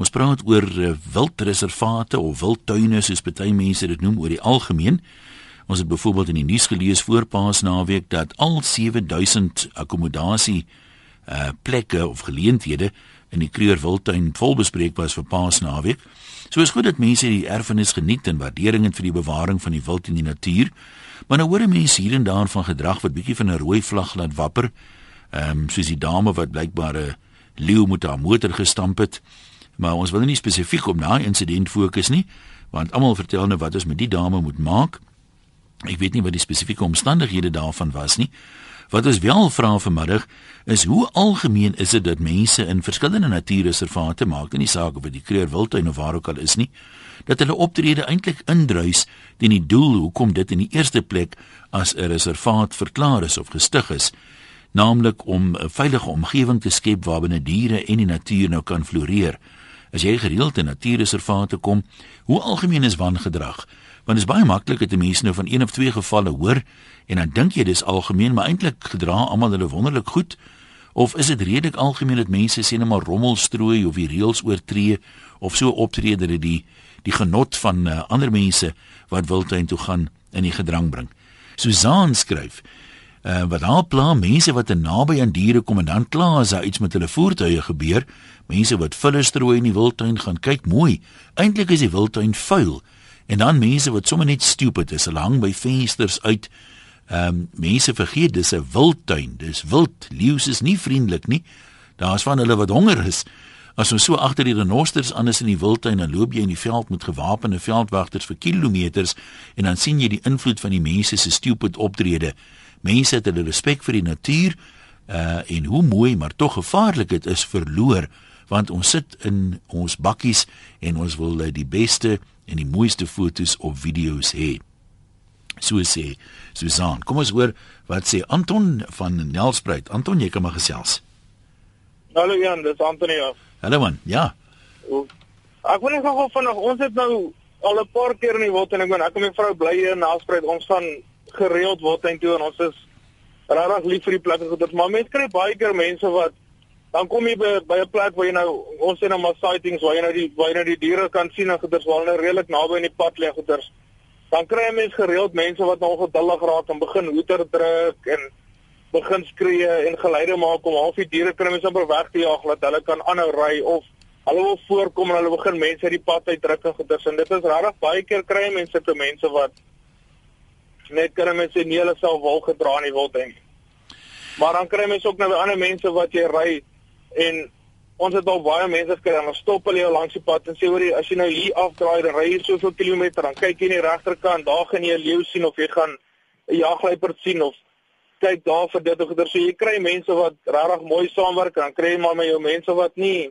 Ons praat oor uh, wildreservate of wildtuine soos baie mense dit noem oor die algemeen. Ons het byvoorbeeld in die nuus gelees voor Paasnaweek dat al 7000 akkommodasie uh plekke of geleenthede in die Kreur Wildtuin volbespreek was vir Paasnaweek. So is goed dat mense die erfenis geniet en waardering het vir die bewaring van die wild en die natuur. Maar nou hoor mense hier en daar van gedrag wat bietjie van 'n rooi vlag laat wapper. Ehm um, soos die dame wat blykbaar 'n leeu met haar motor gestamp het. Maar ons wil nie spesifiek op daai insident fokus nie, want almal vertel nou wat ons met die dame moet maak. Ek weet nie wat die spesifieke omstandighede daarvan was nie. Wat ons wel vra vanmiddag is hoe algemeen is dit dat mense in verskillende natuurreservate maak, nie saak of dit die Kreur Wildtuin of waar ook al is nie, dat hulle optrede eintlik indruis teen die doel hoekom dit in die eerste plek as 'n reservaat verklaar is of gestig is, naamlik om 'n veilige omgewing te skep waarbinne diere en die natuur nou kan floreer. As jy gereeld in natuurreservate kom, hoe algemeen is wangedrag? Want dit is baie maklik dat mense nou van een of twee gevalle hoor en dan dink jy dis algemeen, maar eintlik gedra almal hulle wonderlik goed. Of is dit redelik algemeen dat mense sê net maar rommel strooi of die reëls oortree of so optree dat dit die die genot van uh, ander mense wat wildtuin toe gaan in die gedrang bring. Susan skryf uh, wat haar pla mense wat te naby aan diere kom en dan kla as daar iets met hulle voertuie gebeur, mense wat vulle strooi in die wildtuin gaan kyk mooi. Eintlik is die wildtuin vuil. En dan mense wat sommer net stupid is, hulle hang by vensters uit. Ehm um, mense vergeet dis 'n wildtuin. Dis wild. Leeu's is nie vriendelik nie. Daar's van hulle wat honger is. As ons so agter die renosters aan is in die wildtuin en loop jy in die veld met gewapende veldwagters vir kilometers en dan sien jy die invloed van die mense se stupid optrede. Mense het hulle respek vir die natuur uh en hoe mooi maar tog gevaarlik dit is verloor want ons sit in ons bakkies en ons wil uh, die beste en die mooiste fotos of video's hê. So sê Susan. Kom ons hoor wat sê Anton van Nelspruit. Anton, jy kan maar gesels. Hallo Jan, dis Anton hier. Hallo man. Ja. Ek wil net gou vanaand ons het nou al 'n paar keer in die wild en ek meen ek en my vrou bly hier in Nelspruit. Ons gaan gereeld wild toe en ons is regtig lief vir die plek. Dit maar mense kry baie keer mense wat dan kom jy by by 'n plek waar jy nou ons sê nou maar sightings waar jy nou die waar jy nou die diere kan sien en goeders waar hulle redelik naby aan die pad lê goeders. Dan kry jy mense gereeld mense wat nog geduldig raak en begin hoeter druk en begin skree en geluide maak om half die diere kry mense amper weg te jaag dat hulle kan aanhou ry of hulle wil voorkom en hulle begin mense uit die pad uit druk en goeders en dit is regtig baie keer kry jy mense te mense wat net kan mense nie hulle self wil gedra nie wil dink. Maar dan kry mense ook nou ander mense wat jy ry en ons het al baie mense gekry en dan stop hulle jou langs die pad en sê hoor jy as jy nou hier afdraai dan ry jy soveel kilometer dan kyk jy in die regterkant daar gaan jy 'n leeu sien of jy gaan 'n jagluiperd sien of kyk daar vir dit of dit. So jy kry mense wat regtig mooi saamwerk dan kry jy maar met jou mense wat nie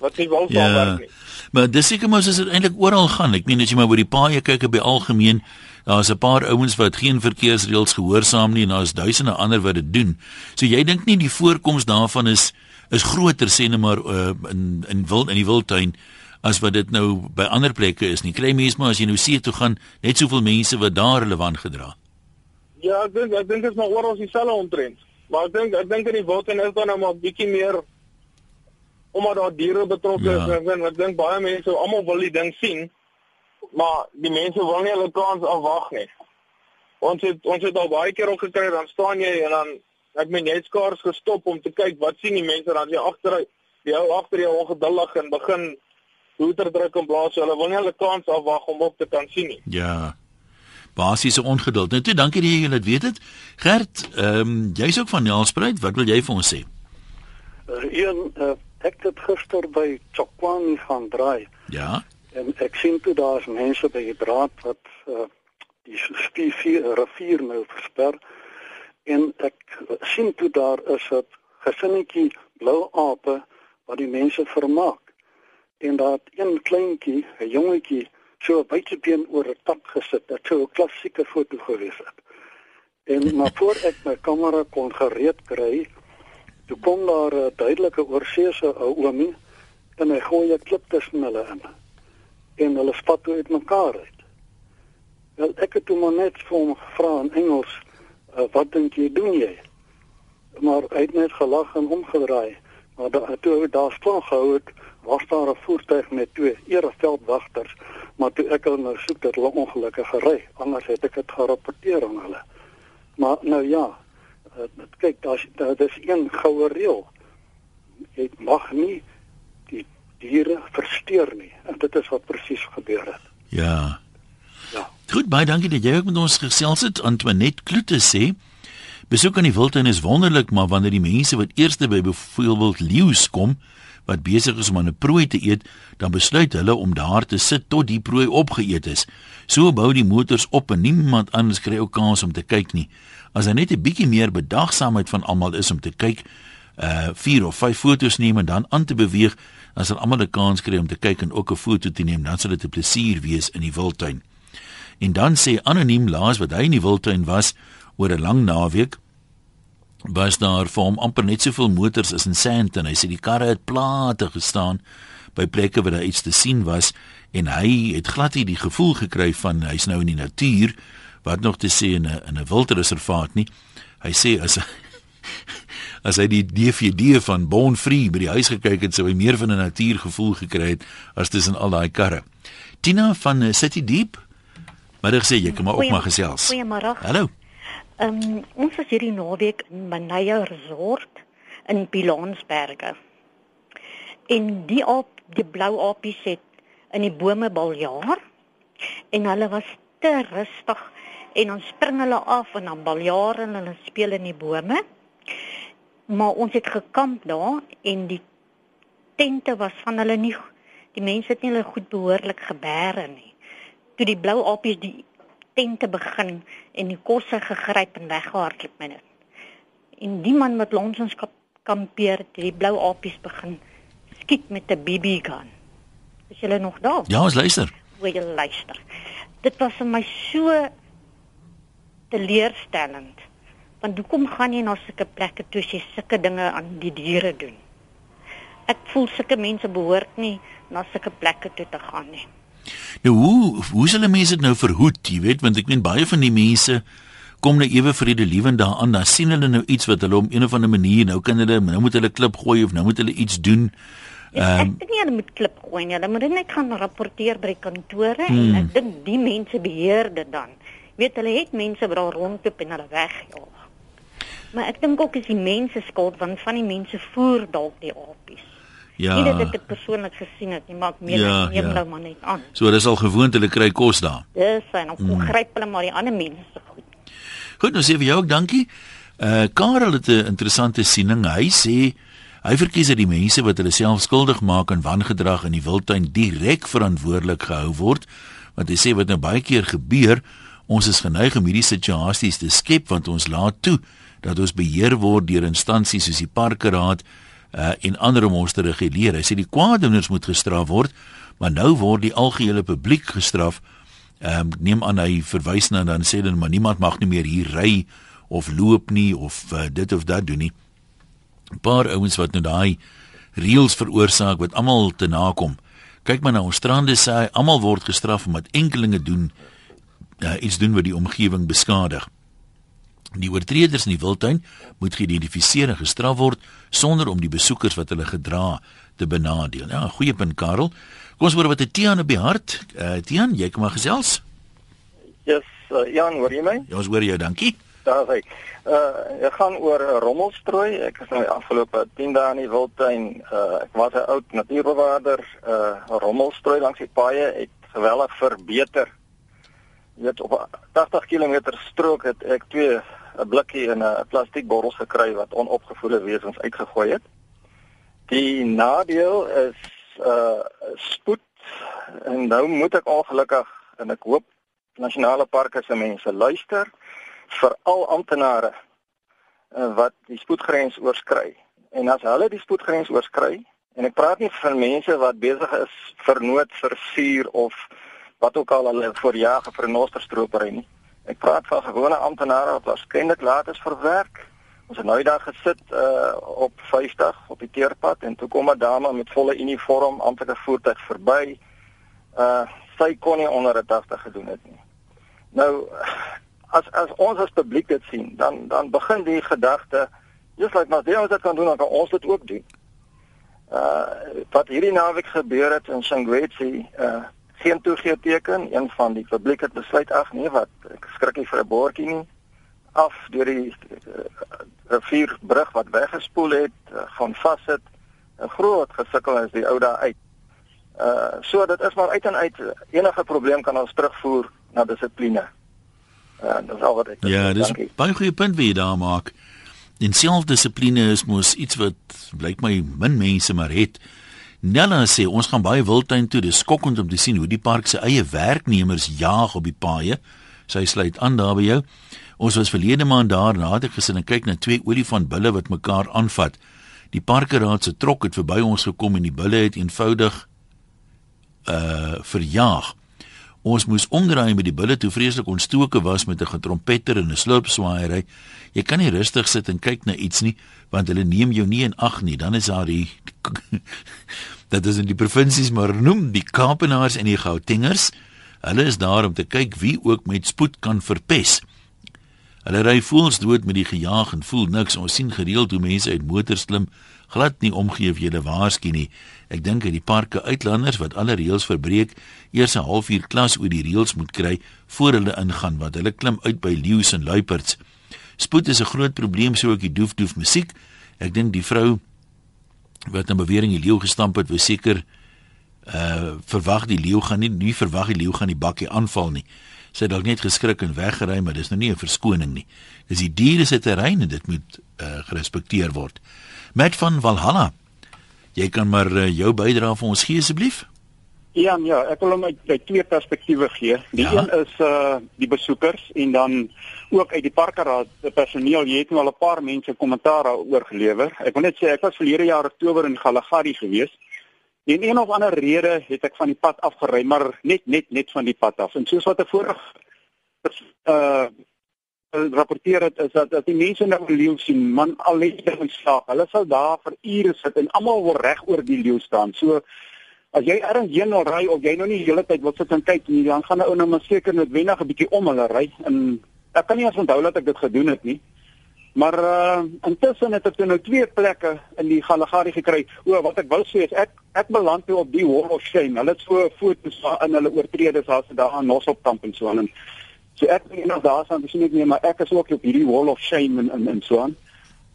wat nie wil ja, saamwerk nie. Maar dis seker mos as dit eintlik oral gaan. Ek meen as jy maar oor die paaie kyk by algemeen Daar's 'n paar ouens wat geen verkeersreëls gehoorsaam nie en daar's duisende ander wat dit doen. So jy dink nie die voorkoms daarvan is is groter sê net maar uh, in in wil in die wildtuin as wat dit nou by ander plekke is nie. Kry mense maar as jy nou see toe gaan, net soveel mense wat daar relevant gedra. Ja, ek dink ek dink dit is maar oral dieselfde omtrent. Maar ek dink ek dink in die wildtuin is daar nou maar bietjie meer omdat daar diere betrokke ja. is en ek dink baie mense almal wil die ding sien maar die mense wil nie hulle kans afwag nie. Ons het ons het al baie keer ook gekry dan staan jy en dan ek meen net skaars gestop om te kyk wat sien die mense dan jy agter jy hou agter jou ongeduldig en begin hoeter druk en blaas hulle wil nie hulle kans afwag om op te kan sien nie. Ja. Basiese ongeduld. Nou toe, dankie dat jy dit weet het. Gert, ehm um, jy's ook van Nelspruit, wat wil jy vir ons sê? Uh, een uh, ek het gister by Tsokwani gaan draai. Ja. En ek sien toe daar's mense by die draad wat uh, die rivier rivier nou versper. En ek sien toe daar is 'n gesinnetjie blou ape wat die mense vermaak. En daar een kleintjie, 'n jongetjie, so 'n buitebeen oor 'n tak gesit. Dit sou 'n klassieke foto gewees het. En maar voor ek my kamera kon gereed kry, toe kom daar 'n duidelike oorseese ou oomie en hy gooi 'n klip tussen hulle in en hulle spat toe uitmekaar uit. Wel ek het hom net vir hom gevra in Engels, uh, "Wat dink jy doen jy?" Maar hy het net gelag en omgedraai. Maar daar toe daar staan gehou het, was daar 'n voertuig met twee ereveldwagters, maar toe ek hulle nou soek dat hulle ongelukkig gery, anders het ek dit gerapporteer aan hulle. Maar nou ja, kyk daar's daar is een goue reël. Jy mag nie die diere versteur nie. En dit is wat presies gebeur het. Ja. Ja. Goed, baie dankie dat jy ook met ons gesels het. Antoinette Kloete sê Besoek aan die wildtuin is wonderlik, maar wanneer die mense wat eerste by byvoorbeeld leeu's kom wat besig is om 'n prooi te eet, dan besluit hulle om daar te sit tot die prooi opgeëet is. So bou die motors op en niemand anders kry ook kans om te kyk nie. As daar net 'n bietjie meer bedagsaamheid van almal is om te kyk, uh 4 of 5 foto's neem en dan aan te beweeg, dan sal almal 'n kans kry om te kyk en ook 'n foto te neem. Dan sal dit 'n plesier wees in die wildtuin. En dan sê anoniem laas wat hy in die wildtuin was oor 'n lang naweek was daar vir hom amper net soveel motors as in Sandton. Hy sê die karre het plate gestaan by plekke waar daar iets te sien was en hy het glad nie die gevoel gekry van hy's nou in die natuur wat nog te sê in 'n in 'n wildreservaat nie. Hy sê as as hy die DVD van Born Free by die huis gekyk het, sou hy meer van 'n natuurgevoel gekry het as tussen al daai karre. Tina van eh, City Deep. Maar ek sê jy kan maar ook maar gesels. Goeiemôre. Hallo. Ehm um, ons was hierdie naweek in Manaya Resort in Pilansberge. En die op die blou apies het in die bome baljaar en hulle was te rustig en dan spring hulle af en dan baljaar en hulle speel in die bome. Maar ons het gekamp daar en die tente was van hulle nie die mense het nie hulle goed behoorlik gebeere nie. Toe die blou apies die tente begin en die kosse gegryp en weggehardloop met dit. En die man langs ons kampeer het, die blou apies begin skiet met 'n BB gun. Is julle nog daar? Ja, ons luister. Wil jy luister? Dit was vir my so teleurstellend. Want hoekom gaan jy na sulke plekke toe as jy sulke dinge aan die diere doen? Ek voel sulke mense behoort nie na sulke plekke toe te gaan nie. Nou hoe hoe sal mense dit nou verhoed, jy weet, want ek meen baie van die mense kom nou ewe vrede liewend daaraan, dan sien hulle nou iets wat hulle op een of ander manier nou kan hulle nou moet hulle klip gooi of nou moet hulle iets doen. Ehm um, ek dink hulle moet klip gooi nie. Hulle moet net gaan rapporteer by kantore hmm. en ek dink die mense beheer dit dan. Weet hulle het mense wat daar rondloop en hulle wegjaag. Maar ek dink ook is die mense skuld want van die mense voer dalk die apies. Ja. Nie dat ek dit persoonlik gesien het nie, maar ek meen ja, neem ja. nou maar net aan. So dis al gewoond hulle kry kos daar. Dis fyn, of mm. gryp hulle maar die ander mense goed. Goed, nou sê vir jou ook dankie. Uh Karel het 'n interessante siening. Hy sê hy verkies dat die mense wat hulle self skuldig maak aan wangedrag in die wildtuin direk verantwoordelik gehou word. Want hy sê wat nou baie keer gebeur, ons is geneig om hierdie situasies te skep want ons laat toe dat ons beheer word deur instansies soos die parkeraad uh, en ander om ons te reguleer. Hy sê die kwaadoeners moet gestraf word, maar nou word die algehele publiek gestraf. Ehm um, neem aan hy verwys na dan sê dan maar niemand mag nie meer hier ry of loop nie of uh, dit of dat doen nie. 'n Paar ouens wat nou daai reëls veroorsaak wat almal te nakom. Kyk maar na ons strande sê hy almal word gestraf omdat enkelinge doen uh, iets doen wat die omgewing beskadig. Die oortreders in die wildtuin moet geïdentifiseer en gestraf word sonder om die besoekers wat hulle gedra te benadeel. Ja, goeie punt Karel. Kom ons hoor wat het Tiaan op die hart. Uh Tiaan, jy kom maar gesels. Ja, yes, uh, Jan, hoor jy my? Ja, ons hoor jou, dankie. Daar is. Uh ek gaan oor rommelstrooi. Ek is nou die afgelope 10 dae in die wildtuin. Uh ek was 'n oud natuurbewaarder. Uh rommelstrooi langs die paaie het geweldig verbeter. Jy weet op 80 km strook het ek twee 'n blikkie in 'n plastiekbottels gekry wat onopgevoede wesens uitgegooi het. Die nadeel is uh spoed en nou moet ek ongelukkig en ek hoop nasionale parke se mense luister vir al amptenare uh, wat die spoedgrens oorskry. En as hulle die spoedgrens oorskry en ek praat nie van mense wat besig is vir nood vir vuur of wat ook al hulle voorjaag vir 'n nosterstropery nie. Ek praat van gewone amptenare wat waarskynlik laat is vir werk. Ons het nou daar gesit uh op 50 op die teerpad en toe kom 'n dame met volle uniform amptelike voertuig verby. Uh sy kon nie onder 'n tafte gedoen het nie. Nou as as ons as publiek dit sien, dan dan begin die gedagte, jy's like maar jy moet dit kan doen, dan kan ons dit ook doen. Uh wat hierdie naweek gebeur het in Shangwetsi, uh geen toegeeteken, een van die publiek het besluit ag nee wat ek skrik nie vir 'n bordjie nie af deur die rivierbrug uh, wat weggespoel het, uh, gaan vassit. 'n Groot gesukkel is die ou daar uit. Uh so dit is maar uit en uit enige probleem kan ons terugvoer na dissipline. Uh dis al wat ek Ja, dis baie goeie punt wat jy daar maak. En selfdissipline is mos iets wat blyk my min mense maar het. Nella sê ons gaan baie wildtuin toe, dis skokkend om te sien hoe die park se eie werknemers jaag op die paaie. Sy sluit aan daar by jou. Ons was verlede maand daar en het ek gesin en kyk na twee olifantbulle wat mekaar aanvat. Die parkeraad se trok het verby ons gekom en die bulle het eenvoudig uh verjaag. Ons moes omdraai met die bulle toe vreeslik ontstoke was met 'n getrompeter en 'n sloopswaaiery. Jy kan nie rustig sit en kyk na iets nie want hulle neem jou nie in ag nie. Dan is daar die dat is in die provinsies maar noem die Kaapenaars en die Gautengers. Hulle is daar om te kyk wie ook met spoed kan verpes. Hulle ry voels dood met die gejaag en voel niks. Ons sien gereeld hoe mense uit motors klim glad nie omgee of jy hulle waarsku nie. Ek dink dat die parke uitlanders wat alle reëls verbreek, eers 'n halfuur klas oor die reëls moet kry voor hulle ingaan want hulle klim uit by leeu's en luiperds. Spoed is 'n groot probleem sou ek die doef doef musiek. Ek dink die vrou wat 'n bewering die leeu gestamp het, wou seker uh verwag die leeu gaan nie nie verwag die leeu gaan die bakkie aanval nie. Sy het dalk net geskrik en weggery, maar dis nou nie 'n verskoning nie. Dis die diere se terrein en dit moet uh gerespekteer word. Met van Valhalla. Jy kan maar uh, jou bydrae vir ons gee asseblief. Ja, ja, ek wil hom uit, uit twee perspektiewe gee. Die ja. een is uh die besoekers en dan ook uit die parkeraad se personeel. Jy het nou al 'n paar mense kommentaar daaroor gelewer. Ek wil net sê ek was verlede jaar Oktober in Galagadi gewees. En een of ander rede het ek van die pad afgery, maar net net net van die pad af. En soos wat ek voorheen uh rapporteer het is dat as die mense nou leeu sien, man al lê hulle in slaap. Hulle sal daar vir ure sit en almal wil reg oor die leeu staan. So as jy ergens heen wil ry of jy nou nie die hele tyd wil sit en kyk nie, dan gaan 'n ou nou maar seker noodwendig 'n bietjie om hulle ry en ek kan nie eens onthou dat ek dit gedoen het nie. Maar uh intussen het ek nou twee plekke in die Galagari gekry. O, wat ek wil sê is ek ek beland toe op die Wall of Shame. Hulle het so foto's in hulle oortredes as daar aan Nosopkamp en so aan. So ek weet nog daar staan sien ek nie maar ek is ook op hierdie wall of shame en en, en so aan.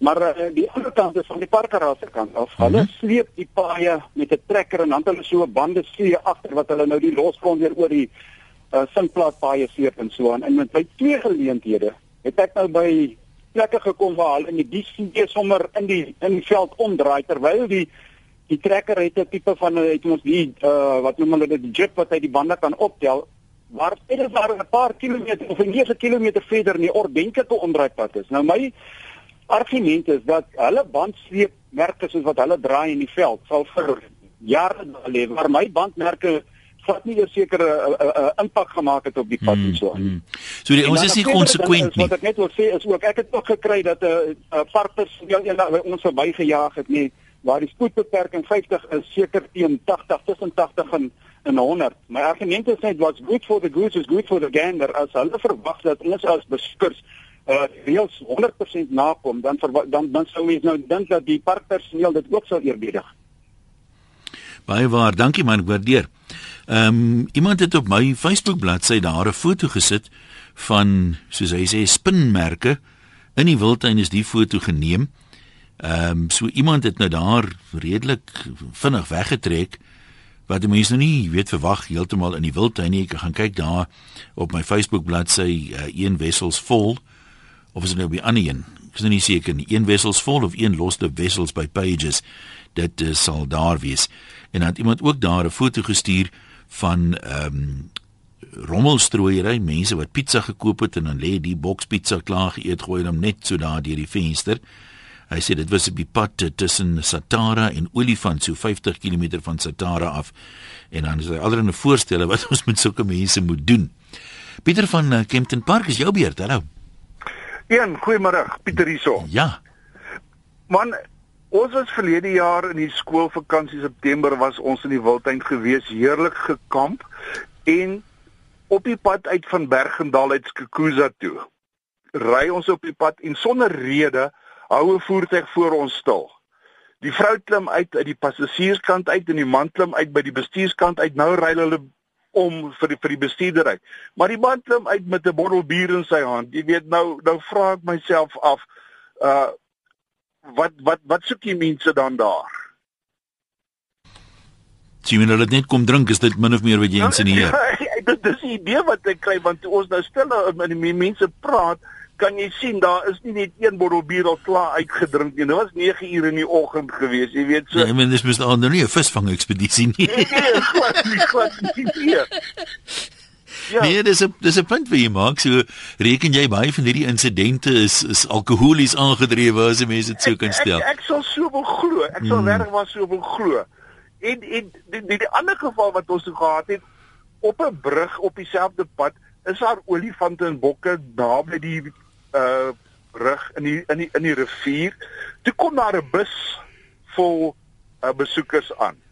Maar uh, die ander kant is van die parkeraad se kant af. Hulle mm -hmm. sleep die paaie met 'n trekker en dan hulle so bande see agter wat hulle nou die losgrond weer oor die uh, sinkplaas paaie sleep en so aan. En met by twee geleenthede het ek nou by plekke gekom waar hulle in die die sommer in die in die veld omdraai terwyl die die trekker het 'n tipe van het ons die uh, wat noem hulle dit die jeep wat hy die bande kan optel waar dit is daar 'n paar kilometer of 'n 9 km verder nie ordentlike omdraaipad is. Nou my argument is dat hulle bandsleepmerke soos wat hulle draai in die veld sal vir jare leef, maar my bandmerke vat nie 'n impak gemaak het op die pad mm, en so aan. Mm. So die, ons is nie konsekwent nie. Wat ek net wil sê is ook ek het ook gekry dat 'n uh, uh, parkers eendag ons verbygejaag het nie waar die spoedbeperking 50 is seker teen 80 tussen 80 en en 100. My argument is net what's good for the goose is good for the gander. As hulle verwag dat ons as besoekers uh reëls 100% nakom, dan dan dan sou mens nou dink dat die parkpersoneel dit ook sou eerbiedig. Baie waar, dankie man, ek waardeer. Ehm um, iemand het op my Facebook bladsy daar 'n foto gesit van soos hy sê spinmerke. In die wildtuin is die foto geneem. Ehm um, so iemand het nou daar redelik vinnig weggetrek wat die mense nou nie weet verwag heeltemal in die wildtuin nie. Ek gaan kyk daar op my Facebook bladsy uh, een wessels vol of is dit nou by ander een? Ek is nou nie seker nie. Een wessels vol of een losse wessels by pages. Dit uh, sal daar wees. En dan het iemand ook daar 'n foto gestuur van ehm um, rommelstrooiery, mense wat pizza gekoop het en dan lê die boks pizza klaar geëet gooi hom net so daar deur die venster. Hy sê dit was op die pad tussen Satara en Olifant, so 50 km van Satara af. En dan is hy allerlei voorstelle wat ons met sulke mense moet doen. Pieter van uh, Kempton Park is jou beurt, hallo. Een, goeiemôre, Pieter hierso. Ja. Man, ons was verlede jaar in die skoolvakansie September was ons in die Wildtuin gewees, heerlik gekamp en op die pad uit van Bergendal uit Skukuza toe. Ry ons op die pad en sonder rede hou 'n voertuig voor ons stil. Die vrou klim uit uit die passasierskant uit en die man klim uit by die bestuurskant uit. Nou ry hulle om vir die, vir die bestuurder uit. Maar die man klim uit met 'n bottel bier in sy hand. Jy weet nou nou vra ek myself af uh wat wat wat soek die mense dan daar? Jy hulle net kom drink is dit min of meer wat jy ja, insinieer? Ja, dit is die idee wat ek kry want ons nou stil met die mense praat kan jy sien daar is nie net een bottel bier al klaar uitgedrink nie. Dit was 9 uur in die oggend gewees, jy weet so. Ja, ek meen dis mos nou nie 'n visvang ekspedisie nie. Nee, nee, glad nie, glad nie. Ja. Nee, dis 'n dis 'n punt vir jy maak. So reken jy baie van hierdie insidente is is alkoholies aangedrewe as jy mense dit sou kan stel. Ek, ek, ek sal so wil glo. Ek sal hmm. regtig maar so wil glo. En en die, die, die ander geval wat ons gehad het op 'n brug op dieselfde pad is daar olifante en bokke naby die uh rug in die in die in die rivier. Toe kom daar 'n bus vol uh, besoekers aan.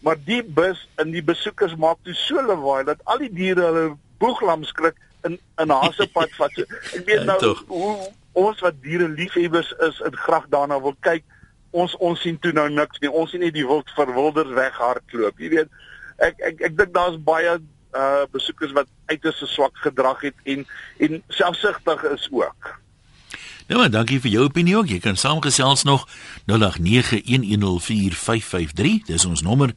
Maar die bus en die besoekers maak toe so lawaai dat al die diere hulle boeglam skrik in in hasepad vat. So, ek weet nou ja, hoe ons wat diere liefhebbers is in graag daarna wil kyk. Ons ons sien toe nou niks nie. Ons sien net die wild verwilderd weghardloop. Jy weet ek ek ek dink daar's baie uh besoekers wat uiters swak gedrag het en en selfsugtig is ook. Nou maar dankie vir jou opinie ook. Jy kan saamgesels nog 0891104553. Dis ons nommer.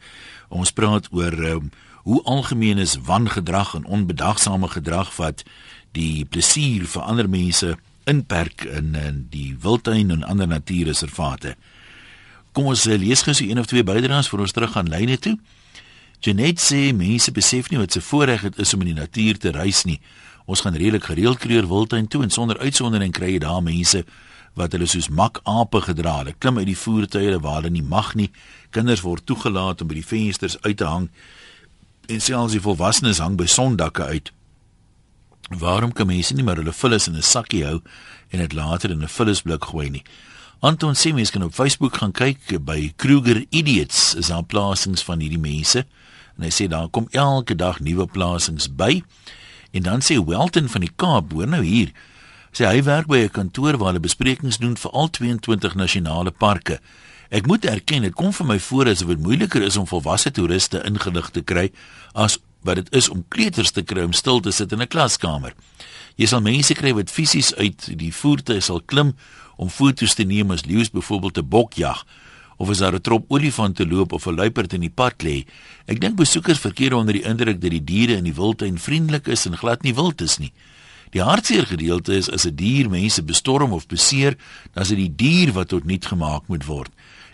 Ons praat oor um, hoe algemeen is wangedrag en onbedagsame gedrag wat die plesier vir ander mense inperk in in die wildtuin en ander natuurreservate. Kom ons uh, lees gou so een of twee bydraes voor ons terug gaan lyne toe. Janet sê mense besef nie wat se voorreg dit is om in die natuur te reis nie. Ons gaan redelik gereeld kleur wildtuin toe en sonder uitsondering kry jy daar mense wat hulle soos makape gedra het. Klim uit die voertuie waar hulle nie mag nie. Kinders word toegelaat om by die vensters uit te hang en selfs die volwassenes hang by sondakke uit. Waarom kan mense nie maar hulle vullis in 'n sakkie hou en dit later in 'n vullisblik gooi nie? Anton sê mense kan op Facebook gaan kyk by Kruger Idiots is daar plasings van hierdie mense. En hy sê daar kom elke dag nuwe plasings by. En dan sê Welton van die Kaap, hoor nou hier. Sê hy werk by 'n kantoor waar hulle besprekings doen vir al 22 nasionale parke. Ek moet erken, dit kom vir my voor asof dit moeiliker is om volwasse toeriste ingelig te kry as wat dit is om kleuters te kry om stil te sit in 'n klaskamer. Jy sal mense kry wat fisies uit die voertuie sal klim om foto's te neem as leeu's byvoorbeeld 'n bokjag of as daar 'n trop olifante loop of 'n luiperd in die pad lê. Ek dink besoekers verkeer onder die indruk dat die diere in die wildtuin vriendelik is en glad nie wild is nie. Die hartseer gedeelte is as 'n die dier mense bestorm of beseer, dan is dit die dier wat tot niet gemaak moet word.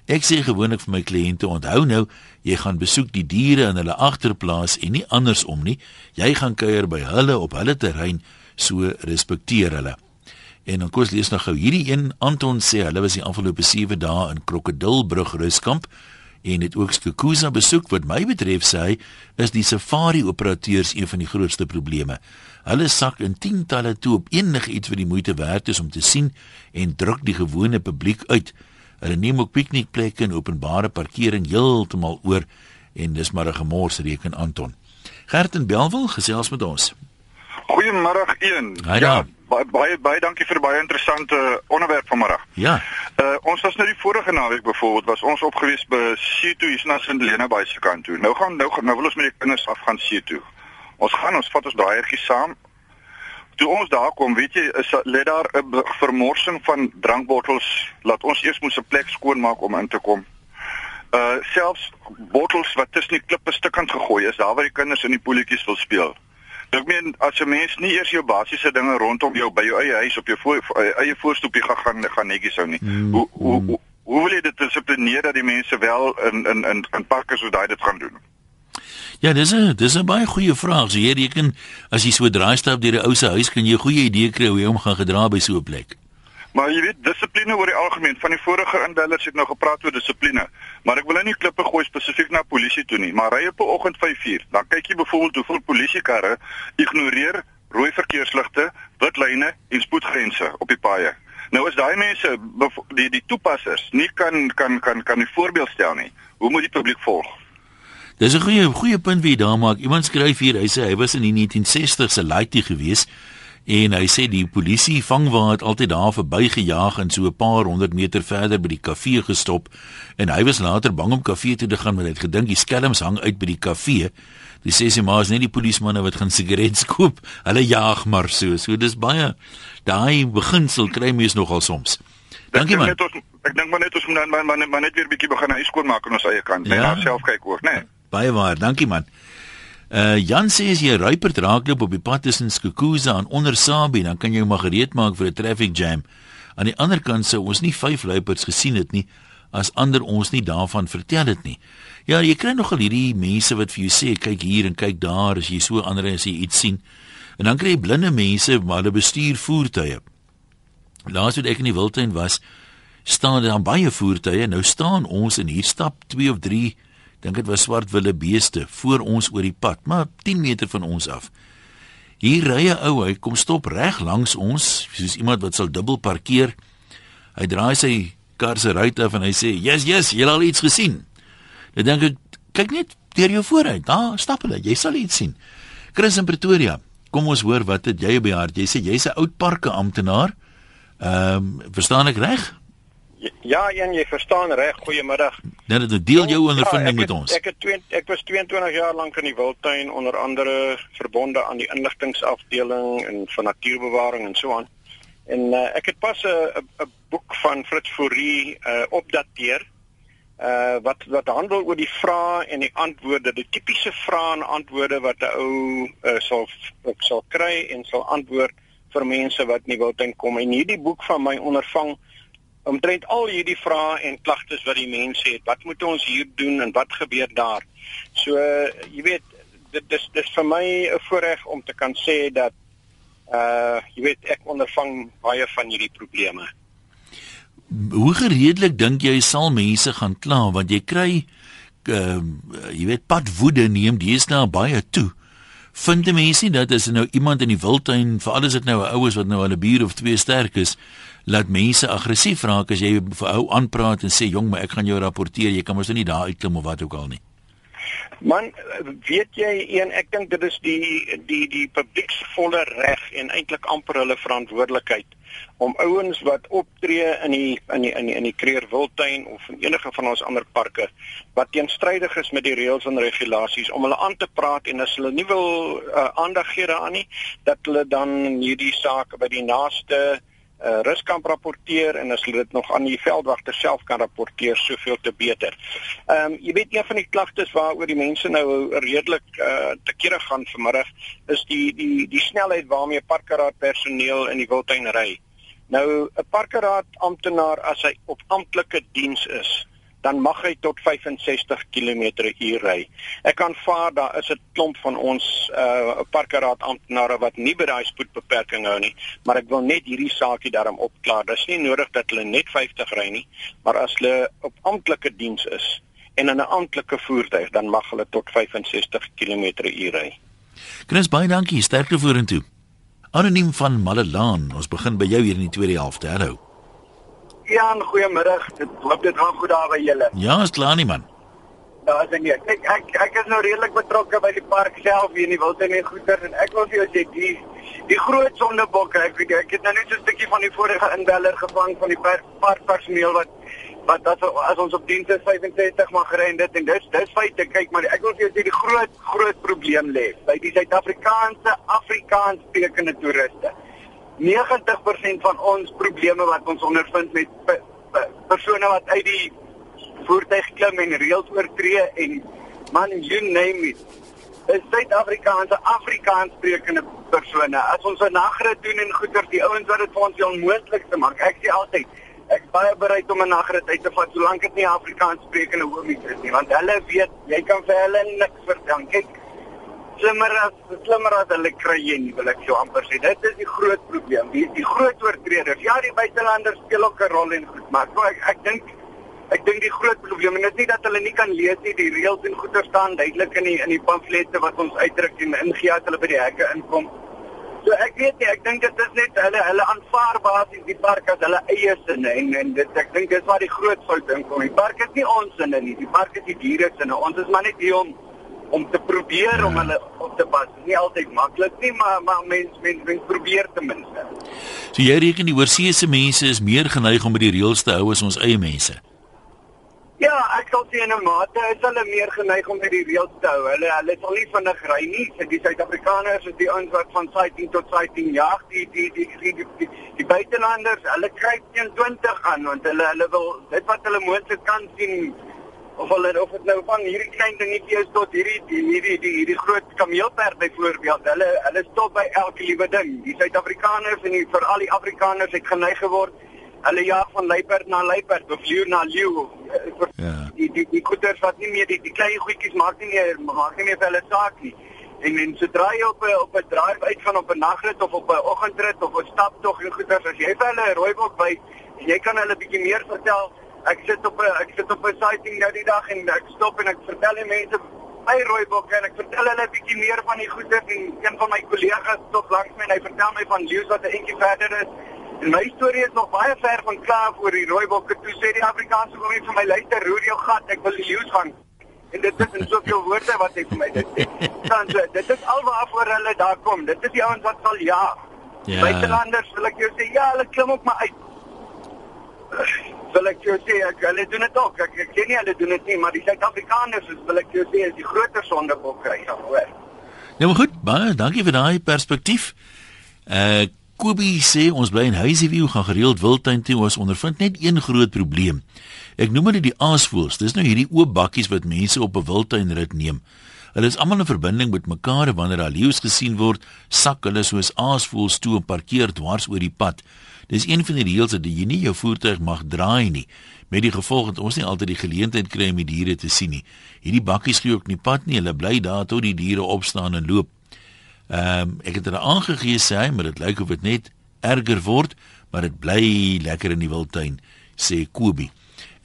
Ek sê gewoonlik vir my kliënte, onthou nou, jy gaan besoek die diere in hulle agterplaas en nie andersom nie. Jy gaan kuier by hulle op hulle terrein, so respekteer hulle. En dan kos lees nog gou hierdie een Anton sê hulle was die afgelope 7 dae in Krokodilbrug ruskamp en het ook Skukuza besoek wat my betref sê hy is die safari operateurs een van die grootste probleme. Hulle sak in tientalle toe op enigiets wat die moeite werd is om te sien en druk die gewone publiek uit. Hulle neem ook piknikplekke en openbare parkering heeltemal oor en dis maar 'n gemors reken Anton. Gert en Belwel gesels met ons. Goeiemôre een. Ja, baie baie baie dankie vir baie interessante onderwerp vanmiddag. Ja. Uh ons was nou die vorige naweek byvoorbeeld was ons opgewees by Seeto hier na St Helena by se kant toe. Nou gaan nou nou wil ons met die kinders af gaan Seeto. Ons gaan ons vat ons draaiertjie saam. Toe ons daar kom, weet jy, is lê daar 'n vermorsing van drankbottels. Laat ons eers moet 'n plek skoon maak om in te kom. Uh selfs bottels wat tussen die klippe stukkend gegooi is, daar waar die kinders in die poeltjies wil speel. Ek meen as 'n mens nie eers jou basiese dinge rondom jou by jou eie huis op jou voor, eie voorstoepie gaan gaan, gaan netjies hou nie. Mm, hoe, hoe hoe hoe wil jy dit dissiplineer dat die mense wel in in in in parke so daai dit gaan doen? Ja, dis 'n dis 'n baie goeie vraag. So jy reken as jy so draai stap deur 'n ou se huis kan jy 'n goeie idee kry hoe jy om gaan gedra by so 'n plek. Maar jy weet dissipline oor die algemeen van die vorige indellers het nou gepraat oor dissipline. Maar ek wil nou nie klippe gooi spesifiek na polisie toe nie, maar ry op 'n oggend 5uur, dan kyk jy byvoorbeeld hoeveel polisiekarre ignoreer rooi verkeersligte, wit lyne en spoedgrense op die paaie. Nou as daai mense die die toepassers nie kan kan kan kan 'n voorbeeld stel nie, hoe moet die publiek volg? Dis 'n goeie goeie punt wie daar maak. Iemand skryf hier, hy sê hy was in die 1960s 'n laaitie geweest En hy sê die polisie vangwa het altyd daar verbygejaag en so 'n paar honderd meter verder by die kafee gestop en hy was later bang om kafee toe te gaan want hy het gedink die skelms hang uit by die kafee. Dis sê sy maar is net die polismanne wat gaan sigarette koop. Hulle jaag maar so. So dis baie daai beginsel kry mens nogal soms. Dankie man. Ons, ek dink maar net ons moet dan maar, maar, maar net weer 'n bietjie begin hy skoon maak aan ons eie kant. Net Ja. ja. self kyk ook, né? Nee. Baie waar. Dankie man. Uh Jan sê as jy ruiper raakloop op die pad tussen Skukuza en onder Sabie, dan kan jy maar gereed maak vir 'n traffic jam. Aan die ander kant sou ons nie vyf luiperds gesien het nie as ander ons nie daarvan vertel het nie. Ja, jy kry nogal hierdie mense wat vir jou sê kyk hier en kyk daar as jy so ander as jy iets sien. En dan kry jy blinde mense maar hulle bestuur voertuie. Laas wat ek in die wildtuin was, staan daar baie voertuie. Nou staan ons en hier stap 2 of 3, dink dit was swart wille beeste voor ons oor die pad, maar 10 meter van ons af. Hier ry 'n ou, hy kom stop reg langs ons, soos iemand wat sal dubbel parkeer. Hy draai sy kar se ruit af en hy sê: "Yes, yes, jy het al iets gesien." Dan dink ek, kyk net deur jou vooruit. Daar stap hulle, jy sal iets sien. Chris in Pretoria. Kom ons hoor wat het jy op die hart? Jy sê jy's 'n oud parke amptenaar. Ehm, um, verstaan ek reg? Ja, en jy verstaan reg. Goeiemiddag. Net dit deel jou Ja, ondervinding met het- ons. Ek het twee, ek was 22 jaar lank in die wildtuin onder andere verbonde aan die inligtingafdeling en van natuurbewaring en so aan. En uh, ek het pas 'n 'n boek van Fritz Fourie uh opdateer uh wat wat handel oor die vrae en die antwoorde, die tipiese vrae en antwoorde wat 'n ou uh, sal sal kry en sal antwoord vir mense wat in die wildtuin kom. En hierdie boek van my ondervang omtrent al hierdie vrae en klagtes wat die mense het. Wat moet ons hier doen en wat gebeur daar? So jy weet dit dis dis vir my 'n voorreg om te kan sê dat uh jy weet ek ondervang baie van hierdie probleme. Hoe gereedelik dink jy sal mense gaan kla want jy kry uh, jy weet padwoede neem deesdae baie toe. Vind mense nie dat as nou iemand in die wildtuin, veral as dit nou 'n oues wat nou al 'n bier of twee sterk is, laat mense aggressief raak as jy vir ou aanpraat en sê jong, maar ek gaan jou rapporteer, jy kan mos nou nie daar uitklim of wat ook al nie. Man, weet jy een ek dink dit is die die die publiek se volle reg en eintlik amper hulle verantwoordelikheid om ouens wat optree in die in die in die, in die Kreer Wildtuin of in enige van ons ander parke wat teenstrydig is met die reëls en regulasies om hulle aan te praat en as hulle nie wil uh, aandag gee daaraan nie dat hulle dan hierdie saak by die naaste uh, ruskamp rapporteer en as hulle dit nog aan die veldwagter self kan rapporteer soveel te beter. Ehm um, jy weet een van die klagtes waaroor die mense nou redelik uh, te kere gaan vanmiddag is die die die snelheid waarmee parkeraad personeel in die wildtuin ry. Nou 'n parkeraad amptenaar as hy op amptelike diens is, dan mag hy tot 65 km/h ry. Ek aanvaar daar is 'n klomp van ons uh parkeraad amptenare wat nie by daai spoedbeperking hou nie, maar ek wil net hierdie saakie daarom opklaar. Dis nie nodig dat hulle net 50 ry nie, maar as hulle op amptelike diens is en in 'n amptelike voertuig, dan mag hulle tot 65 km/h ry. Chris, baie dankie, sterkte vorentoe. Anoniem van Malelaan, ons begin by jou hier in die tweede helfte. Hallo. Ja, goeiemiddag. Dit loop dit gaan goed daar by julle. Ja, is klaar nie man. Ja, as en nee. Ek ek ek is nou redelik betrokke by die park self hier in die wildtuin en goeder en ek wil vir jou sê die die groot sondebokke, ek weet ek het nou net so 'n stukkie van die vorige inbeller gevang van die par- parkpersoneel wat wat as, as ons op diens is 65 mag ry en dit en dis dis feite kyk maar ek wil vir jou sê die groot groot probleem lê by die Suid-Afrikaanse Afrikaans sprekende toeriste. 90% van ons probleme wat ons ondervind met pe, pe, persone wat uit die voertuig klim en reëls oortree en man you name it is Suid-Afrikaanse Afrikaans sprekende persone. As ons 'n nagrit doen en goeie die ouens wat dit vir ons die onmoontlikste maak. Ek sê altyd ek baie bereid om 'n nagrit uit te vat solank dit nie Afrikaans sprekende hoomies is nie, want hulle weet jy kan vir hulle niks vertel. Kyk, slimmer as slimmer as hulle kry jy nie, wil ek jou amper sê. Dit is die groot probleem. Die die groot oortreders. Ja, die buitelanders speel ook 'n rol en goed, maar so ek ek dink ek dink die groot probleem en dit is nie dat hulle nie kan lees nie. Die reëls en goeie staan duidelik in die in die pamflette wat ons uitdruk en ingee as hulle by die hekke inkom. So ek weet nie, ek dink dit is net hulle hulle aanvaar basies die park as hulle eie sinne en en dit ek dink dis waar die groot fout inkom. Die park is nie ons sinne nie. Die park is die diere sinne. Ons is maar net hier om om te probeer ja. om hulle op te pas. Nie altyd maklik nie, maar maar mens mens mens probeer ten minste. So jy reken die oorseese mense is meer geneig om by die reëls te hou as ons eie mense. Ja, ek sal sê in 'n mate is hulle meer geneig om by die reëls te hou. Hulle hulle sal nie vinnig ry nie. So die Suid-Afrikaners is die ouens wat van sighting tot sighting jag. Die die die die die, die, die buitelanders, hulle kry teen 20 aan want hulle hulle wil dit wat hulle moontlik kan sien of hulle of dit nou van hierdie klein dingetjie is tot hierdie die, hierdie die hierdie groot kameelperd byvoorbeeld. Hulle hulle stop by elke liewe ding. Die Suid-Afrikaners en veral die Afrikaners het geneig geword. Hulle jaag van luiperd na luiperd of leeu na leeu. Ja. Die die die goeters wat nie meer die die klein goedjies maak nie meer maak nie meer vir hulle saak nie. En men sodra jy op 'n op 'n drive uit van op 'n nagrit of op 'n oggendrit of 'n staptog en goeters as jy vir hulle 'n rooibok by en jy kan hulle bietjie meer vertel ek sit op 'n ek sit op 'n sighting nou die dag en ek stop en ek vertel die mense my rooibokke en ek vertel hulle 'n bietjie meer van die goeie en een van my kollegas stop langs my en hy vertel my van leeu's wat 'n entjie verder is. En my storie is nog baie ver van klaar oor die rooibokke. Toe sê die Afrikaanse kommie vir my luister, roer jou gat, ek wil die leeu's gaan. En dit is in soveel woorde wat hy vir my dit sê. Dan so, dit is alwaarvoor hulle daar kom. Dit is die ouens wat sal ja. Ja. Buitelanders wil ek jou sê, ja, hulle klim op my uit wil ek jou sê ek hulle doen dit ook. Ek ek sien nie hulle doen dit nie, maar die Suid-Afrikaners is wil ek jou sê is die groter sondebok kry gaan hoor. Ja, maar goed, baie dankie vir daai perspektief. Uh Kobie sê ons bly in Huisieview gaan gereeld wildtuin toe ons ondervind net een groot probleem. Ek noem dit die aasvoëls. Dis nou hierdie oop bakkies wat mense op 'n wildtuin rit neem. Hulle is almal in verbinding met mekaar wanneer daar leeu's gesien word, sak hulle soos aasvoëls toe en parkeer dwars oor die pad. Dis een van die reëls dat jy nie jou voertuig mag draai nie met die gevolg dat ons nie altyd die geleentheid kry om die diere te sien nie. Hierdie bakkies gee ook nie pad nie. Hulle bly daar tot die diere opstaan en loop. Ehm um, ek het hulle aangegee sê hy, maar dit lyk of dit net erger word, maar dit bly lekker in die wildtuin, sê Kobie.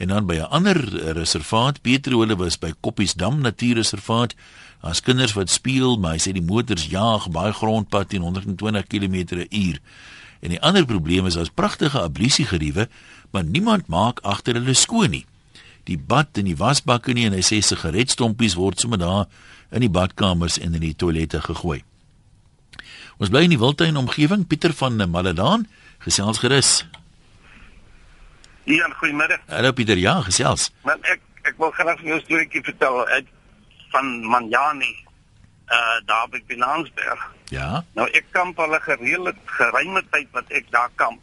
En dan by 'n ander reservaat, Petrole was by Koppiesdam Natuurreservaat. Daar's kinders wat speel, maar hy sê die motors jaag baie grondpad teen 120 km/h. En die ander probleem is daar's pragtige ablusiegeriewe, maar niemand maak agter hulle skoon nie. Die bad en die wasbakke nie en hy sê sigaretstompies word sommer daar in die badkamers en in die toilette gegooi. Ons bly in die wildtuin omgewing Pieter van Maladaan, gesels gerus. Ja, goeiemiddag. Hallo Pieter, ja, gesels. Maar ek ek wil graag 'n storieetjie vertel uit van Manjani uh daar by Finansberg. Ja. Nou ek kamp al 'n gereelde geruime tyd wat ek daar kamp.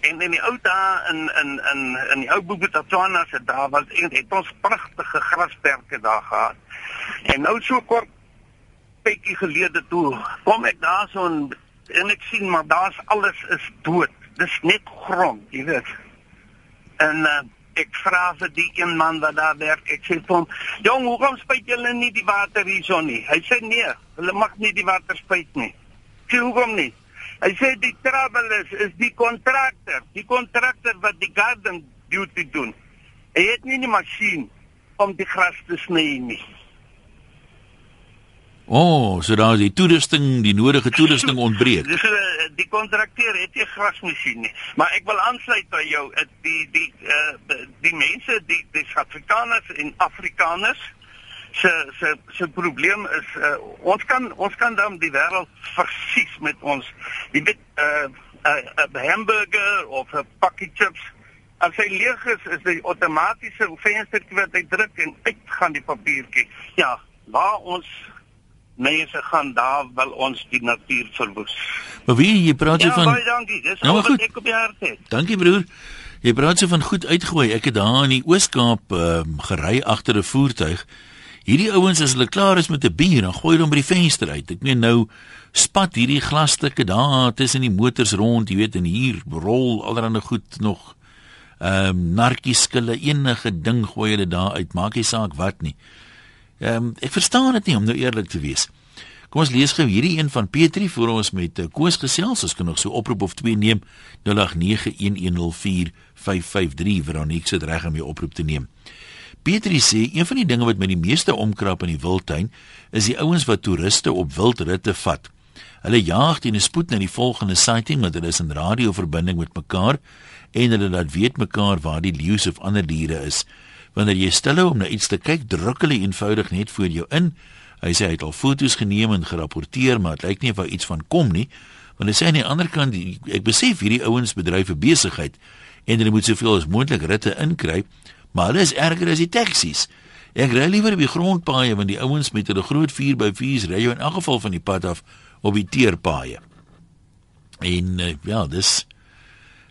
En in die ou dae in in in in die ou Bobotswana se daar was en het ons pragtige grasperke daar gehad. En nou so kort tydjie gelede toe kom ek daar so en, en ek sien maar daar's alles is dood. Dis net grond, jy weet. En uh, ek vra vir die een man wat daar werk. Ek sê vir hom, "Jong, hoekom spuit julle nie die water hierso nie?" Hy sê, "Nee, hulle mag nie die water spuit nie." Sê hoekom nie? Hy sê die trouble is is die kontraktor, die kontraktor wat die garden duty doen. Hy het nie 'n masjien om die gras te sny nie. O, oh, so daar is die toerusting, die nodige toerusting ontbreek. Dis uh, die kontrakteur het nie grasmasjien nie, maar ek wil aansluit by jou uh, die die uh, die mense die die Afrikaners en Afrikaners se se se probleem is uh, ons kan ons kan dan die wêreld versies met ons weet 'n uh, 'n uh, hamburger of 'n pakkie chips. As hy leeg is is die outomatiese venstertjie wat hy druk en uit gaan die papiertjie. Ja waar ons mense gaan daar wil ons die natuur verwoes. Maar wie jy praat jy ja, van baie dankie. Dis nou, wat ek op die hart het. Dankie broer. Jy praat so van goed uitgooi. Ek het daar in die Oos-Kaap um, gery agter 'n voertuig. Hierdie ouens as hulle klaar is met 'n bier, dan gooi hulle hom by die venster uit. Ek meen nou spat hierdie glasstukke daar tussen die motors rond, jy weet, en hier rol allerhande goed nog. Ehm um, narkieskille enige ding gooi hulle daar uit. Maak nie saak wat nie. Ehm um, ek verstaan dit nie om nou eerlik te wees. Kom ons lees gou hierdie een van Petri voor ons met uh, Koos gesels. Ons kan nog so oproep of twee neem 0891104553 Veronique se reg om jou oproep te neem. Petri sê een van die dinge wat my die meeste omkrap in die wildtuin is die ouens wat toeriste op wildritte vat. Hulle jaag teen 'n spoed na die volgende sighting want hulle is in radioverbinding met mekaar en hulle laat weet mekaar waar die leeu's of ander diere is. Wanneer jy stel hom na iets te kyk, druk hulle eenvoudig net voor jou in. Hy sê hy het al foto's geneem en gerapporteer, maar dit lyk nie of daar iets van kom nie. Want hy sê aan die ander kant, ek besef hierdie ouens bedryf 'n besigheid en hulle moet soveel as moontlik ritte inkry, maar hulle is erger as die taksies. Ek ry liewer op die grondpaaie want die ouens met hulle groot 4x4's ry jou in elk geval van die pad af op die teerpaaie. En uh, ja, dis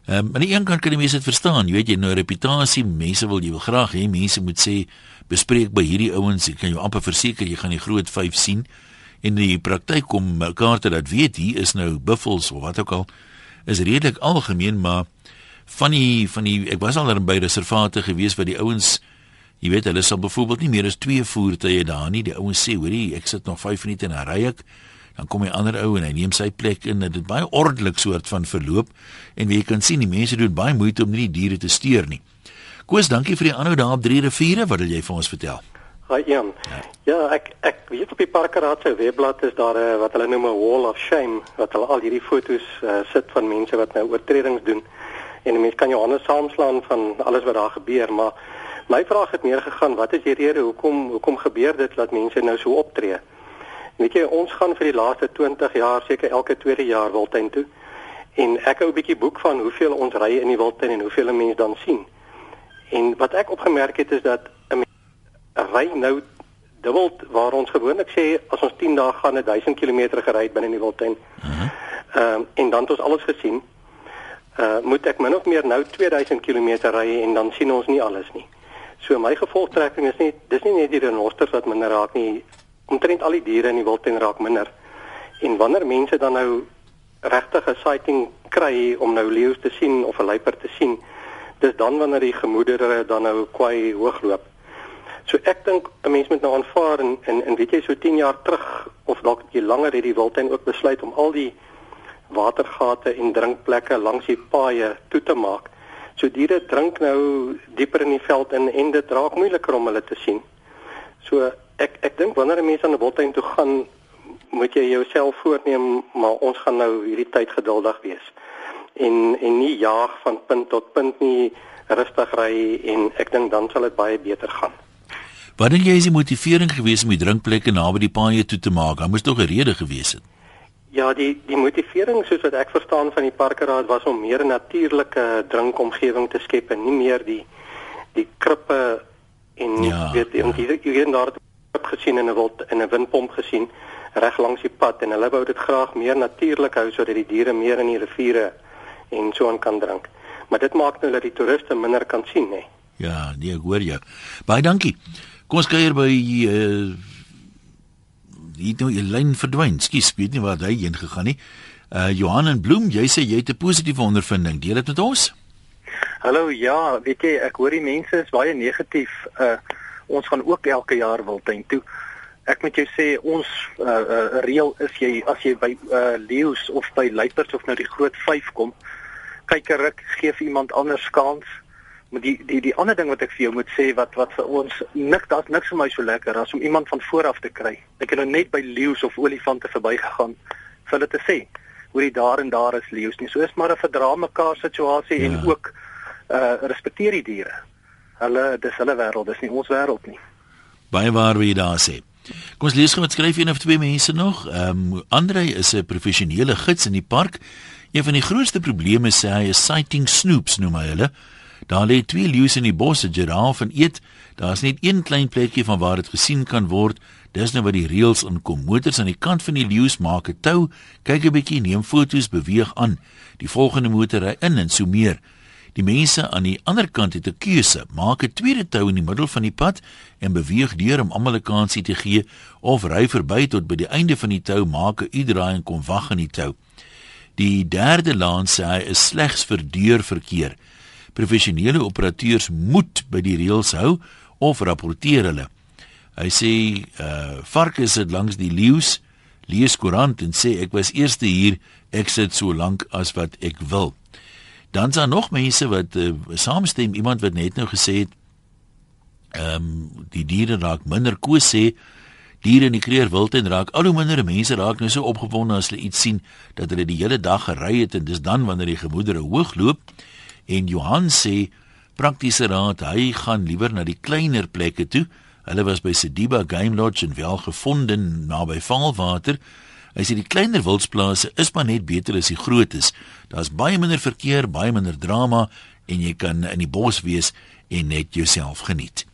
Ehm um, aan die een kant kan die mense dit verstaan, jy weet jy nou reputasie, mense wil jy wil graag hê mense moet sê bespreek by hierdie ouens, ek kan jou amper verseker jy gaan die groot 5 sien. In die praktyk kom mekaar te dat weet hier is nou buffels of wat ook al is redelik algemeen, maar van die van die ek was al daar by reservate gewees waar die ouens jy weet hulle sal byvoorbeeld nie meer as 2 voertuie daar nie. Die ouens sê, hoorie, ek sit nog 5 minute en dan ry ek dan kom 'n ander ou en hy neem sy plek in. Dit is baie ordelik soort van verloop en wie jy kan sien die mense doen baie moeite om nie die diere te steur nie. Koos, dankie vir die aanhou daar op drie riviere. Wat wil jy vir ons vertel? Hi. Ja, ja ek ek weet op die parkeraad se webblad is daar 'n uh, wat hulle noem 'n wall of shame wat hulle al hierdie fotos uh, sit van mense wat nou oortredings doen. En mense kan jou hande saamslaan van alles wat daar gebeur, maar my vraag het meer gegaan, wat is die rede hoekom hoekom gebeur dit dat mense nou so optree? Weet jy, ons gaan vir die laaste 20 jaar seker elke tweede jaar Wildtuin toe. En ek hou 'n bietjie boek van hoeveel ons ry in die Wildtuin en hoeveel mense dan sien. En wat ek opgemerk het is dat 'n ry nou dubbel waar ons gewoonlik sê as ons 10 dae gaan 'n 1000 km gery binne in die Wildtuin. Ehm uh -huh. um, en dan het ons alles gesien. Uh moet ek min of meer nou 2000 km ry en dan sien ons nie alles nie. So my gevolgtrekking is nie dis nie net die renosters wat minder raak nie omtrent al die diere in die wildtuin raak minder. En wanneer mense dan nou regtig 'n sighting kry om nou leeu's te sien of 'n luiper te sien, dis dan wanneer die gemoedere dan nou kwai hoogloop. So ek dink 'n mens moet nou aanvaar en, en en weet jy so 10 jaar terug of dalk jy langer het die wildtuin ook besluit om al die watergate en drinkplekke langs die paaie toe te maak. So diere drink nou dieper in die veld in en dit raak moeiliker om hulle te sien. So ek ek dink wanneer 'n mens aan 'n wildtuin toe gaan, moet jy jouself voorneem, maar ons gaan nou hierdie tyd geduldig wees. En en nie jaag van punt tot punt nie, rustig ry en ek dink dan sal dit baie beter gaan. Wat dink jy is die motivering gewees om die drinkplekke naby die paaie toe te maak? Daar moes tog 'n rede gewees het. Ja, die die motivering soos wat ek verstaan van die parkeraad was om meer natuurlike drinkomgewing te skep en nie meer die die krippe en ja, weet jy, ja. jy weet daar het gesien in 'n wild in 'n windpomp gesien reg langs die pad en hulle wou dit graag meer natuurlik hou sodat die diere meer in die riviere en so aan kan drink. Maar dit maak nou dat die toeriste minder kan sien, hè. Ja, nee, ek hoor jou. Baie dankie. Kom ons kuier by uh hier nou 'n lyn verdwyn. Skus, weet nie waar hy heen gegaan nie. Uh Johan en Bloem, jy sê jy het 'n positiewe ondervinding. Deel dit met ons. Hallo, ja, weet jy, ek hoor die mense is baie negatief. Uh ons gaan ook elke jaar Wildtuin toe. Ek moet jou sê ons uh, uh reël is jy as jy by uh leeu's of by luiperds of nou die groot 5 kom, kyk 'n ruk, gee vir iemand anders kans. Maar die die die ander ding wat ek vir jou moet sê wat wat vir ons nik daar's niks vir my so lekker as om iemand van voor af te kry. Ek het nou net by leeu's of olifante verbygegaan vir hulle te sê hoe die daar en daar is leeu's nie. So is maar 'n verdra mekaar situasie ja. en ook uh respekteer die diere hulle dis hulle wêreld, dis nie ons wêreld nie. Baie waar wie daar sê. Kom ons lees gou wat skryf een of twee mense nog. Ehm um, Andre is 'n professionele gids in die park. Een van die grootste probleme sê hy is sighting snoops noem hy hulle. Daar lê twee leeu's in die bos, 'n giraf en eet. Daar's net een klein plekkie van waar dit gesien kan word. Dis nou wat die reëls inkom. Motors aan die kant van die leeu's maak 'n tou, kyk 'n bietjie, neem foto's, beweeg aan. Die volgende motor ry in en so meer. Die mense aan die ander kant het 'n keuse: maak 'n tweede tou in die middel van die pad en beweeg deur om almal 'n kansie te gee of ry verby tot by die einde van die tou, maak 'n U-draai en kom wag in die tou. Die derde laan sê hy is slegs vir deurverkeer. Professionele operateurs moet by die reëls hou of rapporteer hulle. Hy sê uh varke is dit langs die leeu's lees koerant en sê ek was eerste hier ek sit so lank as wat ek wil dan is daar nog mense wat uh, saamstem iemand wat net nou gesê het ehm um, die diere raak minder koes sê diere in die kreer wild en raak al hoe minder mense raak nou so opgewonde as hulle iets sien dat hulle die hele dag gery het en dis dan wanneer die gemoedere hoog loop en Johan sê praktiese raad, hy gaan liewer na die kleiner plekke toe. Hulle was by Sediba Game Lodge en wel gevind naby Valwater. Hy sê die kleiner wildsplase is maar net beter as die grootes. Daar's baie minder verkeer, baie minder drama en jy kan in die bos wees en net jouself geniet.